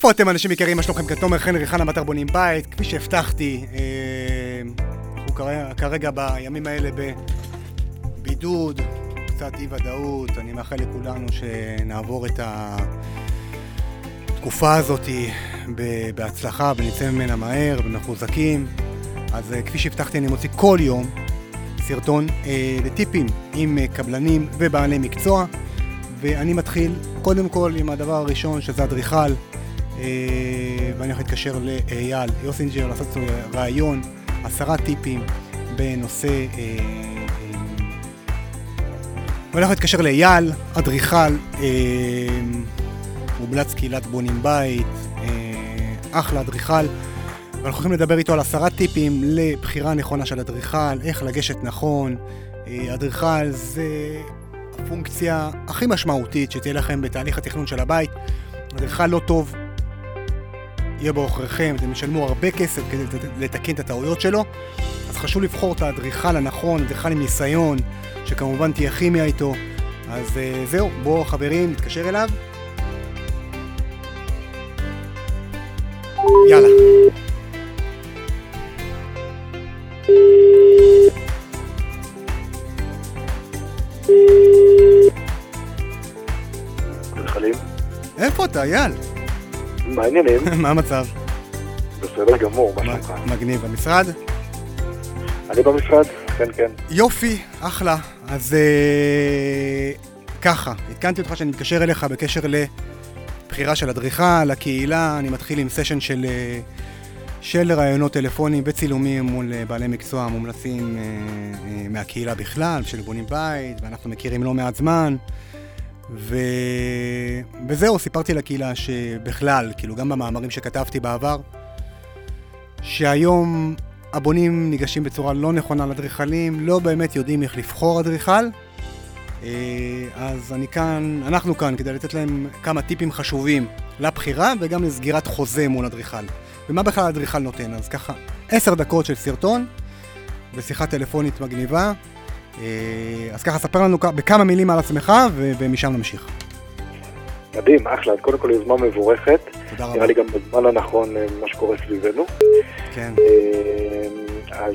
איפה אתם אנשים יקרים? מה שלומכם? כתומר חן ריחנה באתר בונים בית, כפי שהבטחתי, אה, אנחנו כרגע בימים האלה בבידוד, קצת אי ודאות, אני מאחל לכולנו שנעבור את התקופה הזאת בהצלחה ונצא ממנה מהר ומחוזקים. אז אה, כפי שהבטחתי אני מוציא כל יום סרטון אה, לטיפים עם קבלנים ובעלי מקצוע ואני מתחיל קודם כל עם הדבר הראשון שזה אדריכל אה, ואני הולך להתקשר לאייל יוסינג'ר לעשות רעיון, עשרה טיפים בנושא... אה, אה, ואני הולך להתקשר לאייל, אדריכל, מומלץ קהילת בונים בית, אחלה אדריכל. ואנחנו הולכים לדבר איתו על עשרה טיפים לבחירה נכונה של אדריכל, איך לגשת נכון. אדריכל זה הפונקציה הכי משמעותית שתהיה לכם בתהליך התכנון של הבית. אדריכל לא טוב יהיה בעוכריכם, אתם ישלמו הרבה כסף כדי לתקן את הטעויות שלו, אז חשוב לבחור את האדריכל הנכון, אדריכל עם ניסיון, שכמובן תהיה כימיה איתו. אז uh, זהו, בואו חברים, נתקשר אליו. יאללה. איפה אתה, אייל? מה העניינים? מה המצב? בסדר גמור, מה שלומך? מגניב. במשרד? אני במשרד, כן, כן. יופי, אחלה. אז אה, ככה, עדכנתי אותך שאני מתקשר אליך בקשר לבחירה של אדריכל, לקהילה, אני מתחיל עם סשן של, אה, של רעיונות טלפונים וצילומים מול אה, בעלי מקצוע מומלצים מהקהילה בכלל, של בונים בית, ואנחנו מכירים לא מעט זמן. ו... וזהו, סיפרתי לקהילה שבכלל, כאילו גם במאמרים שכתבתי בעבר, שהיום הבונים ניגשים בצורה לא נכונה לאדריכלים, לא באמת יודעים איך לבחור אדריכל. אה, אז אני כאן, אנחנו כאן כדי לתת להם כמה טיפים חשובים לבחירה וגם לסגירת חוזה מול אדריכל. ומה בכלל אדריכל נותן? אז ככה, עשר דקות של סרטון ושיחה טלפונית מגניבה. אה, אז ככה, ספר לנו בכמה מילים על עצמך, ומשם נמשיך. מדהים, אחלה. אז קודם כל יוזמה מבורכת. תודה רבה. נראה לי גם בזמן הנכון אה, מה שקורה סביבנו. כן. אה, אז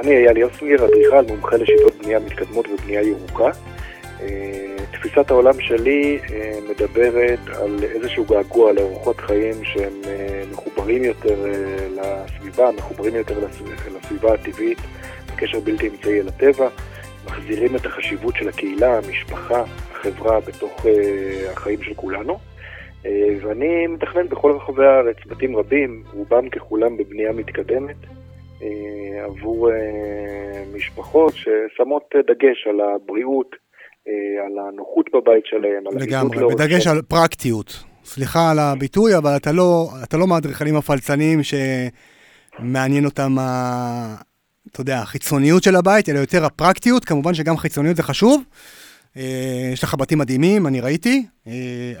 אני אייל יוסינגר, אדריכל, מומחה לשיטות בנייה מתקדמות ובנייה ירוקה. תפיסת העולם שלי מדברת על איזשהו געגוע לאורחות חיים שהם מחוברים יותר לסביבה, מחוברים יותר לסביבה הטבעית, בקשר בלתי אמצעי אל הטבע. מחזירים את החשיבות של הקהילה, המשפחה, החברה בתוך uh, החיים של כולנו. Uh, ואני מתכנן בכל רחבי הארץ בתים רבים, רובם ככולם בבנייה מתקדמת, uh, עבור uh, משפחות ששמות דגש על הבריאות, uh, על הנוחות בבית שלהם, על לגמרי, בדגש על פרקטיות. סליחה על הביטוי, אבל אתה לא, אתה לא מהאדריכלים הפלצנים שמעניין אותם אתה יודע, החיצוניות של הבית, אלא יותר הפרקטיות, כמובן שגם חיצוניות זה חשוב. אה, יש לך בתים מדהימים, אני ראיתי, אה,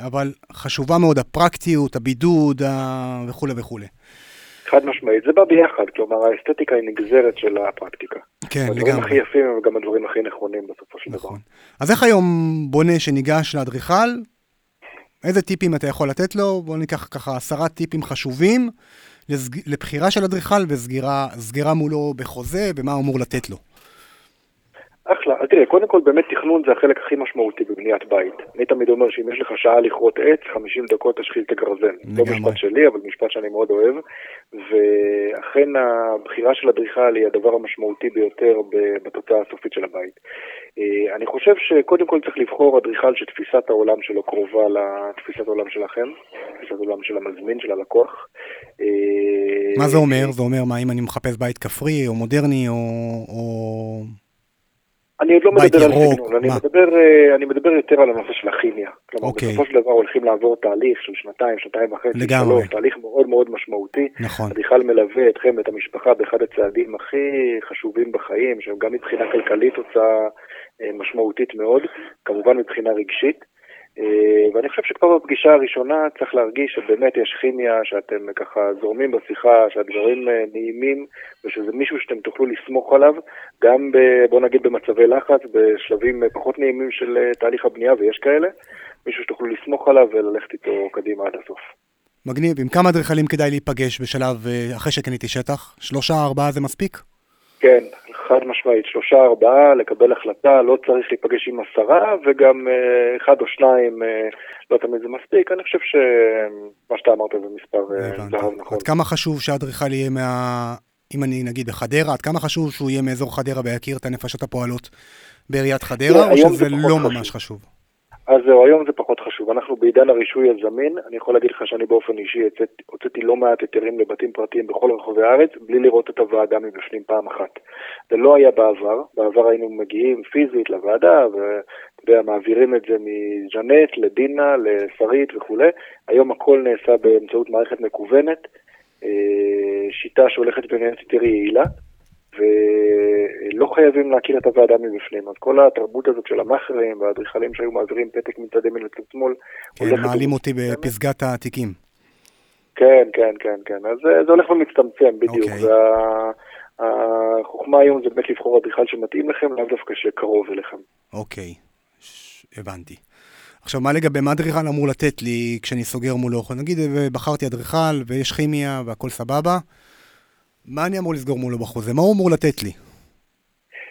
אבל חשובה מאוד הפרקטיות, הבידוד וכולי וכולי. חד משמעית, זה בא ביחד, כלומר האסתטיקה היא נגזרת של הפרקטיקה. כן, לגמרי. הדברים הכי יפים הם גם הדברים הכי נכונים בסופו של נכון. דבר. אז איך היום בונה שניגש לאדריכל, איזה טיפים אתה יכול לתת לו? בוא ניקח ככה עשרה טיפים חשובים לבחירה של אדריכל וסגירה מולו בחוזה, ומה הוא אמור לתת לו. אחלה, אז תראה, קודם כל באמת תכנון זה החלק הכי משמעותי בבניית בית. אני תמיד אומר שאם יש לך שעה לכרות עץ, 50 דקות תשחיל את הגרזן. לא משפט שלי, אבל משפט שאני מאוד אוהב. ואכן הבחירה של אדריכל היא הדבר המשמעותי ביותר בתוצאה הסופית של הבית. אה, אני חושב שקודם כל צריך לבחור אדריכל שתפיסת העולם שלו קרובה לתפיסת העולם שלכם, תפיסת העולם של המזמין, של הלקוח. אה, מה זה אומר? זה אומר מה, אם אני מחפש בית כפרי או מודרני או... אני עוד לא מדבר על סגנון, אני מדבר, אה, אני מדבר יותר על הנושא של הכימיה. כלומר, אוקיי. בסופו של דבר הולכים לעבור תהליך של שנתיים, שנתיים וחצי, לגמרי. שלוש, תהליך מאוד מאוד משמעותי. נכון. אדריכל מלווה אתכם ואת המשפחה באחד הצעדים הכי חשובים בחיים, שהם גם מבחינה כלכלית תוצאה אה, משמעותית מאוד, כמובן מבחינה רגשית. אה, ואני חושב שכבר בפגישה הראשונה צריך להרגיש שבאמת יש כימיה, שאתם ככה זורמים בשיחה, שהדברים אה, נעימים, ושזה מישהו שאתם תוכלו לסמוך עליו, גם ב, בוא נגיד במצבי לחץ, בשלבים פחות נעימים של תהליך הבנייה, ויש כאלה, מישהו שתוכלו לסמוך עליו וללכת איתו קדימה עד הסוף. מגניב. עם כמה אדריכלים כדאי להיפגש בשלב, אה, אחרי שקניתי שטח? שלושה, ארבעה זה מספיק? כן, חד משמעית, שלושה, ארבעה, לקבל החלטה, לא צריך להיפגש עם עשרה, וגם אה, אחד או שניים, אה, לא תמיד זה מספיק. אני חושב שמה שאתה אמרת זה מספר זהב נכון. עד כמה חשוב שהאדריכל יהיה מה... אם אני נגיד בחדרה, עד כמה חשוב שהוא יהיה מאזור חדרה ויכיר את הנפשות הפועלות בעיריית חדרה, או שזה לא ממש חשוב? אז זהו, היום זה פחות חשוב. אנחנו בעידן הרישוי הזמין, אני יכול להגיד לך שאני באופן אישי הוצאתי לא מעט היתרים לבתים פרטיים בכל רחבי הארץ, בלי לראות את הוועדה מבפנים פעם אחת. זה לא היה בעבר, בעבר היינו מגיעים פיזית לוועדה, ואתה יודע, מעבירים את זה מז'נט לדינה, לשרית וכולי. היום הכל נעשה באמצעות מערכת מקוונת, אה, שיטה שהולכת ונהיית יותר יעילה. ולא חייבים להכיר את הוועדה מבפנים. אז כל התרבות הזאת של המאכערים והאדריכלים שהיו מעבירים פתק מצד ימין לצד שמאל, כן, מעלים אותי בפסגת העתיקים. כן, כן, כן, כן. אז זה הולך ומצטמצם בדיוק. אוקיי. והחוכמה היום זה באמת לבחור אדריכל שמתאים לכם, לאו דווקא שקרוב אליכם. אוקיי, הבנתי. עכשיו, מה לגבי, מה אדריכל אמור לתת לי כשאני סוגר מולו? נגיד, בחרתי אדריכל ויש כימיה והכל סבבה. מה אני אמור לסגור מולו בחוזה? מה הוא אמור לתת לי?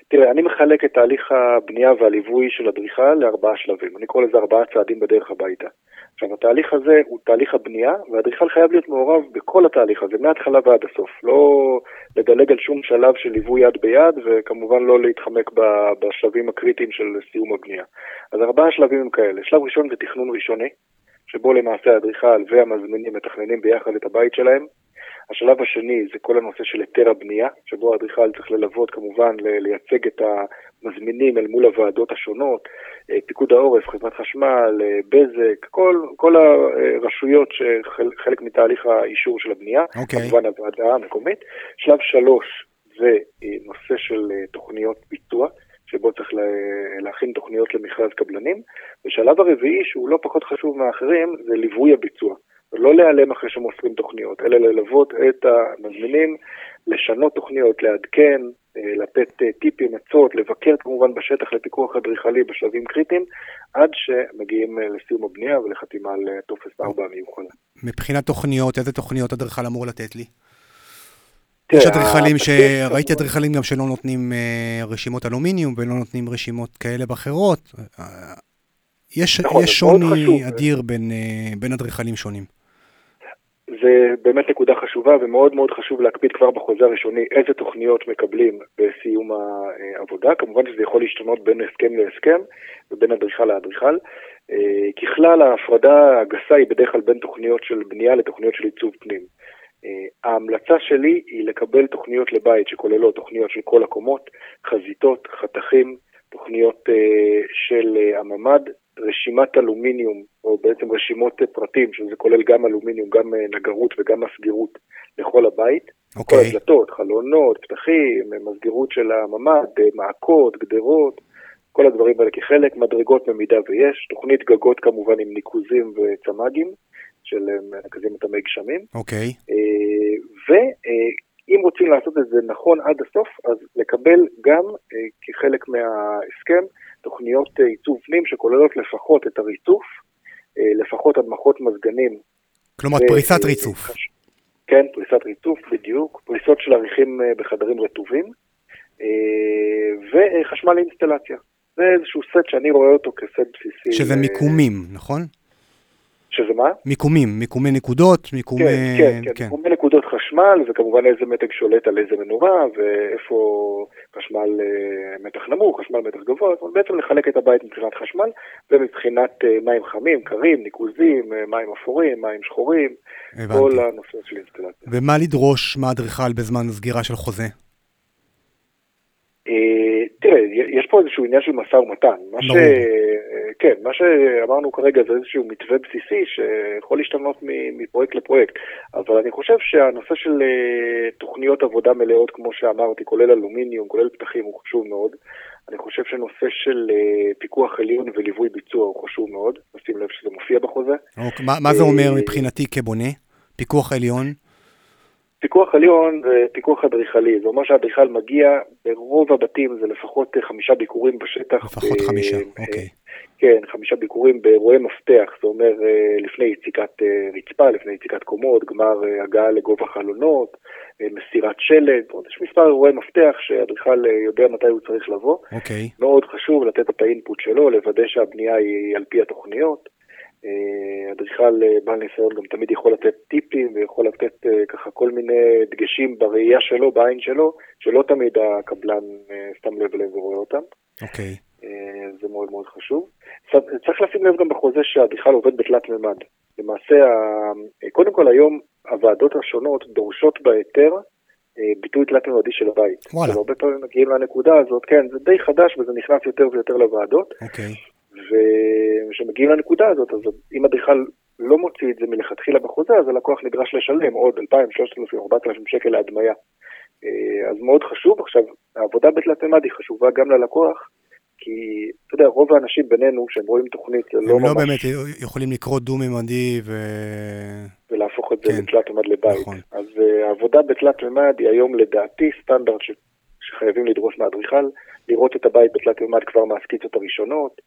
תראה, אני מחלק את תהליך הבנייה והליווי של אדריכל לארבעה שלבים. אני קורא לזה ארבעה צעדים בדרך הביתה. עכשיו, התהליך הזה הוא תהליך הבנייה, והאדריכל חייב להיות מעורב בכל התהליך הזה, מההתחלה ועד הסוף. לא לדלג על שום שלב של ליווי יד ביד, וכמובן לא להתחמק בשלבים הקריטיים של סיום הבנייה. אז ארבעה שלבים הם כאלה. שלב ראשון זה תכנון ראשוני, שבו למעשה האדריכל והמזמינים מתכננים ביחד את הבית שלהם. השלב השני זה כל הנושא של היתר הבנייה, שבו האדריכל צריך ללוות כמובן, לייצג את המזמינים אל מול הוועדות השונות, אה, פיקוד העורף, חברת חשמל, אה, בזק, כל, כל הרשויות שחלק מתהליך האישור של הבנייה, okay. אוקיי. כמובן הוועדה המקומית. שלב שלוש זה אה, נושא של תוכניות ביצוע. שבו צריך להכין תוכניות למכרז קבלנים. ושלב הרביעי, שהוא לא פחות חשוב מאחרים, זה ליווי הביצוע. ולא להיעלם אחרי שמוסרים תוכניות, אלא ללוות את המזמינים, לשנות תוכניות, לעדכן, אה, לתת אה, טיפים, עצות, לבקר כמובן בשטח לפיקוח אדריכלי בשלבים קריטיים, עד שמגיעים אה, לסיום הבנייה ולחתימה על טופס 4 המיוחד. מבחינת תוכניות, איזה תוכניות אדריכל אמור לתת לי? יש אדריכלים ש... ראיתי אדריכלים גם שלא נותנים רשימות אלומיניום ולא נותנים רשימות כאלה ואחרות. יש, נכון, יש שוני אדיר בין, בין אדריכלים שונים. זה באמת נקודה חשובה ומאוד מאוד חשוב להקפיד כבר בחוזה הראשוני איזה תוכניות מקבלים בסיום העבודה. כמובן שזה יכול להשתנות בין הסכם להסכם ובין אדריכל לאדריכל. אה, ככלל ההפרדה הגסה היא בדרך כלל בין תוכניות של בנייה לתוכניות של עיצוב פנים. אה, ההמלצה שלי היא לקבל תוכניות לבית שכוללות תוכניות של כל הקומות, חזיתות, חתכים, תוכניות אה, של הממ"ד, רשימת אלומיניום, או בעצם רשימות פרטים, שזה כולל גם אלומיניום, גם אה, נגרות וגם מסגירות לכל הבית. אוקיי. Okay. כל הדלתות, חלונות, פתחים, מסגירות של הממ"ד, אה, מעקות, גדרות, כל הדברים האלה כחלק, מדרגות במידה ויש, תוכנית גגות כמובן עם ניקוזים וצמ"גים, של מרכזים מטעמי גשמים. אוקיי. Okay. ואם רוצים לעשות את זה נכון עד הסוף, אז לקבל גם כחלק מההסכם תוכניות אה, עיצוב פנים שכוללות לפחות את הריצוף, אה, לפחות הדמחות מזגנים. כלומר, ו- פריסת אה, ריצוף. כן, פריסת ריצוף, בדיוק. פריסות של עריכים בחדרים רטובים, וחשמל לאינסטלציה. זה איזשהו סט שאני רואה אותו כסט בסיסי. שזה מיקומים, נכון? שזה מה? מיקומים, מיקומי נקודות, מיקומי... כן, כן, כן, כן. מיקומי נקודות חשמל, וכמובן איזה מתג שולט על איזה מנורה, ואיפה חשמל אה, מתח נמוך, חשמל מתח גבוה, זאת אומרת בעצם לחלק את הבית מבחינת חשמל, ומבחינת אה, מים חמים, קרים, ניקוזים, אה, מים אפורים, מים שחורים, הבנתי. כל הנושא של אינסטלציה. ומה לדרוש מהאדריכל בזמן סגירה של חוזה? תראה, יש פה איזשהו עניין של משא ומתן. מה ש... כן, מה שאמרנו כרגע זה איזשהו מתווה בסיסי שיכול להשתנות מפרויקט לפרויקט, אבל אני חושב שהנושא של אה, תוכניות עבודה מלאות, כמו שאמרתי, כולל אלומיניום, כולל פתחים, הוא חשוב מאוד. אני חושב שנושא של אה, פיקוח עליון וליווי ביצוע הוא חשוב מאוד, נשים לב שזה מופיע בחוזה. אוקיי, מה, מה זה אומר מבחינתי כבונה? פיקוח עליון? פיקוח עליון זה פיקוח אדריכלי, זה אומר שהאדריכל מגיע, ברוב הבתים זה לפחות חמישה ביקורים בשטח. לפחות חמישה, אוקיי. כן, חמישה ביקורים באירועי מפתח, זה אומר לפני יציקת רצפה, לפני יציקת קומות, גמר הגעה לגובה חלונות, מסירת שלד, יש מספר אירועי מפתח שאדריכל יודע מתי הוא צריך לבוא. אוקיי. מאוד חשוב לתת את האינפוט שלו, לוודא שהבנייה היא על פי התוכניות. אדריכל בעל ניסיון גם תמיד יכול לתת טיפים ויכול לתת ככה כל מיני דגשים בראייה שלו, בעין שלו, שלא תמיד הקבלן שם לב אליהם ורואה אותם. אוקיי. זה מאוד מאוד חשוב. צריך לשים לב גם בחוזה שהאדריכל עובד בתלת מימד. למעשה, קודם כל היום הוועדות השונות דורשות בהיתר ביטוי תלת-ממדי של הבית. וואלה. הרבה פעמים מגיעים לנקודה הזאת, כן, זה די חדש וזה נכנס יותר ויותר לוועדות. אוקיי. וכשמגיעים לנקודה הזאת, אז אם אדריכל לא מוציא את זה מלכתחילה בחוזה, אז הלקוח נדרש לשלם עוד 2,000, 3,000, 4,000 שקל להדמיה. אז מאוד חשוב. עכשיו, העבודה בתלת-ממד היא חשובה גם ללקוח, כי, אתה יודע, רוב האנשים בינינו, שהם רואים תוכנית, זה לא הם ממש... לא באמת יכולים לקרוא דו-ממדי ו... ולהפוך את זה כן, לתלת-ממד לבית. נכון. אז uh, העבודה בתלת-ממד היא היום לדעתי סטנדרט ש... שחייבים לדרוש מהאדריכל, לראות את הבית בתלת-ממד כבר מהסקיצות הראשונות,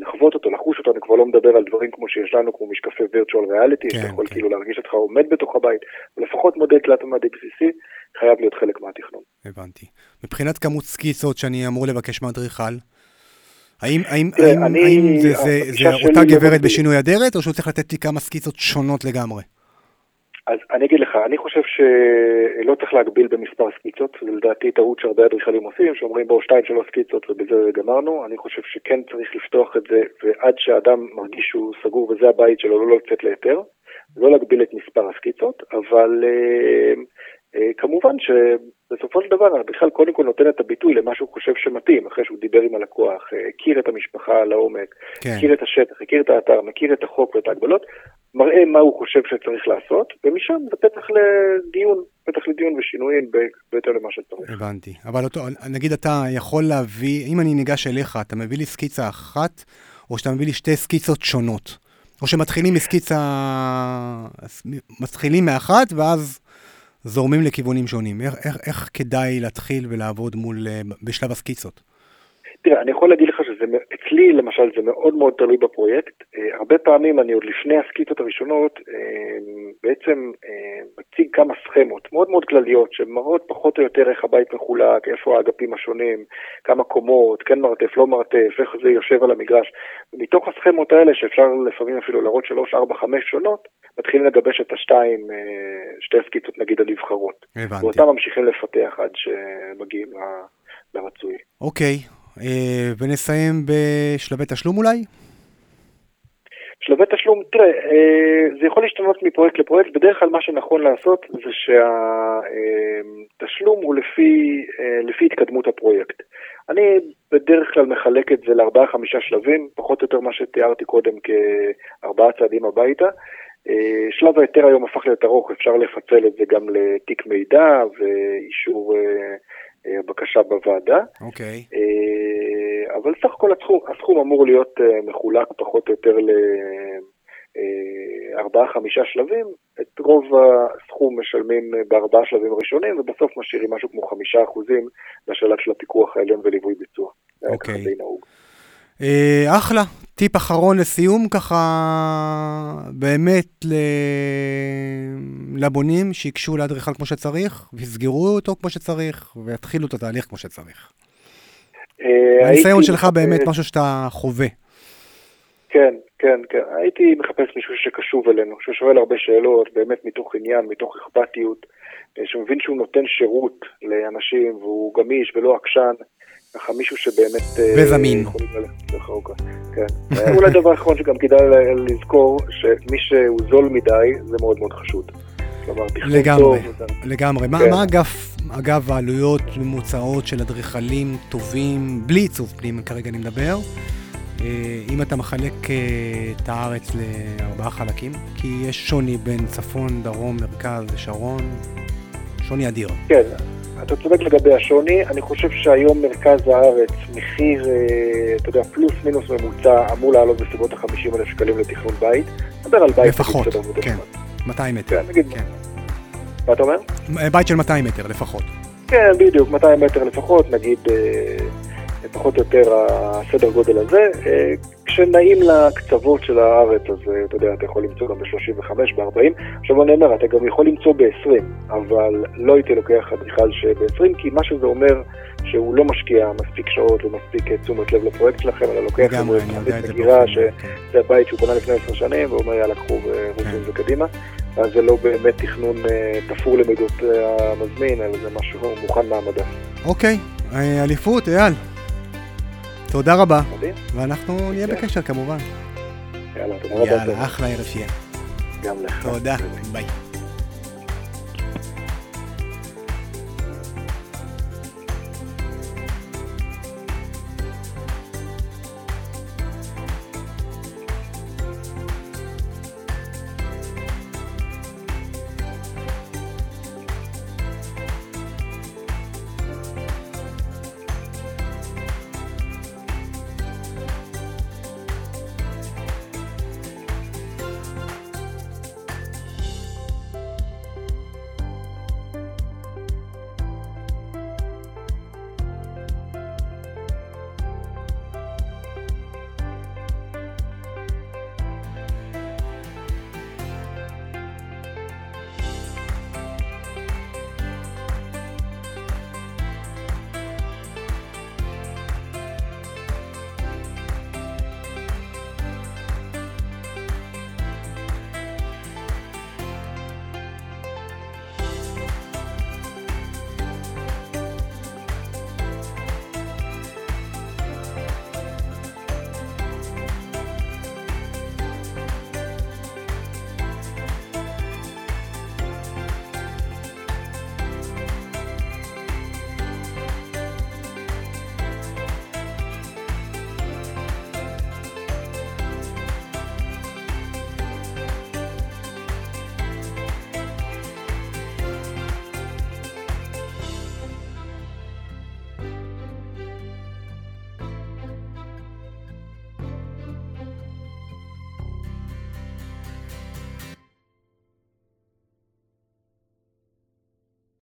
לחוות אותו, לחוש אותו, אני כבר לא מדבר על דברים כמו שיש לנו, כמו משקפי virtual reality, כן, שאתה יכול כן. כאילו להרגיש אותך עומד בתוך הבית, ולפחות מודל תלת-ממדי בסיסי חייב להיות חלק מהתכנון. הבנתי. מבחינת כמות סקיצות שאני אמור לבקש מאדריכל, האם, האם, תראה, האם, אני- האם זה, זה, זה אותה גברת. בשינוי אדרת, או שהוא צריך לתת לי כמה סקיצות שונות לגמרי? אז אני אגיד לך, אני חושב שלא צריך להגביל במספר סקיצות, לדעתי טעות שהרבה אדריכלים עושים, שאומרים בואו שתיים שלוש סקיצות ובזה גמרנו, אני חושב שכן צריך לפתוח את זה, ועד שהאדם מרגיש שהוא סגור וזה הבית שלו, לא לצאת להיתר, לא להגביל את מספר הסקיצות, אבל אה, כמובן שבסופו של דבר האדריכל קודם כל נותן את הביטוי למה שהוא חושב שמתאים, אחרי שהוא דיבר עם הלקוח, אה, הכיר את המשפחה לעומק, כן, מכיר את השטח, מכיר את האתר, מכיר את החוק ואת ההגבלות, מראה מה הוא חושב שצריך לעשות, ומשם זה פתח לדיון, פתח לדיון ושינויים ב- בהתאם למה שצריך. הבנתי. אבל אותו, נגיד אתה יכול להביא, אם אני ניגש אליך, אתה מביא לי סקיצה אחת, או שאתה מביא לי שתי סקיצות שונות? או שמתחילים מסקיצה, מתחילים מאחת, ואז זורמים לכיוונים שונים. איך, איך, איך כדאי להתחיל ולעבוד מול, אה, בשלב הסקיצות? תראה, אני יכול להגיד לך שזה, אצלי למשל זה מאוד מאוד תלוי בפרויקט. אה, הרבה פעמים אני עוד לפני הסקיצות הראשונות אה, בעצם אה, מציג כמה סכמות מאוד מאוד כלליות שמראות פחות או יותר איך הבית מחולק, איפה האגפים השונים, כמה קומות, כן מרתף, לא מרתף, איך זה יושב על המגרש. ומתוך הסכמות האלה שאפשר לפעמים אפילו להראות שלוש, ארבע, חמש שונות, מתחילים לגבש את השתיים, אה, שתי הסקיצות נגיד הנבחרות. הבנתי. ואותם ממשיכים לפתח עד שמגיעים ל- לרצוי. אוקיי, אה, ונסיים בשלבי תשלום אולי? שלבי תשלום, תראה, אה, זה יכול להשתנות מפרויקט לפרויקט, בדרך כלל מה שנכון לעשות זה שהתשלום הוא לפי, אה, לפי התקדמות הפרויקט. אני בדרך כלל מחלק את זה לארבעה חמישה שלבים, פחות או יותר מה שתיארתי קודם כארבעה צעדים הביתה. אה, שלב ההיתר היום הפך להיות ארוך, אפשר לפצל את זה גם לתיק מידע ואישור אה, אה, בקשה בוועדה. אוקיי. אה, אבל סך הכל הסכום, הסכום אמור להיות אה, מחולק פחות או יותר לארבעה-חמישה שלבים. את רוב הסכום משלמים אה, בארבעה שלבים הראשונים, ובסוף משאירים משהו כמו חמישה אחוזים לשלב של הפיקוח העליון וליווי ביצוע. אוקיי. אה, אחלה. טיפ אחרון לסיום, ככה באמת ל... לבונים שייגשו לאדריכל כמו שצריך, ויסגרו אותו כמו שצריך, ויתחילו את התהליך כמו שצריך. אה, הניסיון שלך באמת משהו שאתה חווה. כן, כן, כן. הייתי מחפש מישהו שקשוב אלינו, ששואל הרבה שאלות, באמת מתוך עניין, מתוך אכפתיות, אה, שמבין שהוא נותן שירות לאנשים והוא גמיש ולא עקשן, ככה מישהו שבאמת... אה, וזמין. ארוכה. כן. אולי דבר אחרון שגם כדאי לזכור, שמי שהוא זול מדי, זה מאוד מאוד חשוד. כלומר, לגמרי. טוב, לגמרי. מה, כן. מה אגב, אגב העלויות ממוצעות של אדריכלים טובים, בלי עיצוב פנים כרגע אני מדבר, אה, אם אתה מחלק אה, את הארץ לארבעה חלקים, כי יש שוני בין צפון, דרום, מרכז ושרון, שוני אדיר. כן, אתה צודק לגבי השוני, אני חושב שהיום מרכז הארץ, מחיר, אה, אתה יודע, פלוס מינוס ממוצע, אמור לעלות בסביבות ה-50 אלף שקלים לתכנון בית. נדבר על בית, לפחות, כן. אחד. 200 מטר. כן, נגיד, כן. מה אתה אומר? בית של 200 מטר לפחות. כן, בדיוק, 200 מטר לפחות, נגיד פחות או יותר הסדר גודל הזה. כשנעים לקצוות של הארץ, אז אתה יודע, אתה יכול למצוא גם ב-35, ב-40. עכשיו אני אומר, אתה גם יכול למצוא ב-20, אבל לא הייתי לוקח אדריכל שב-20, כי מה שזה אומר... שהוא לא משקיע מספיק שעות ומספיק תשומת לב לפרויקט שלכם, אלא לוקח לגמרי, אני יודע את זה מגירה, שזה הבית שהוא קונה לפני עשר שנים, ואומר יאללה קחו ורוצים את זה קדימה. אז זה לא באמת תכנון תפור למידות המזמין, אלא זה משהו מוכן מהמדע. אוקיי, אליפות, אייל. תודה רבה. מדהים. ואנחנו נהיה בקשר כמובן. יאללה, תודה רבה. יאללה, אחלה ערב שיהיה. גם לך. תודה, ביי.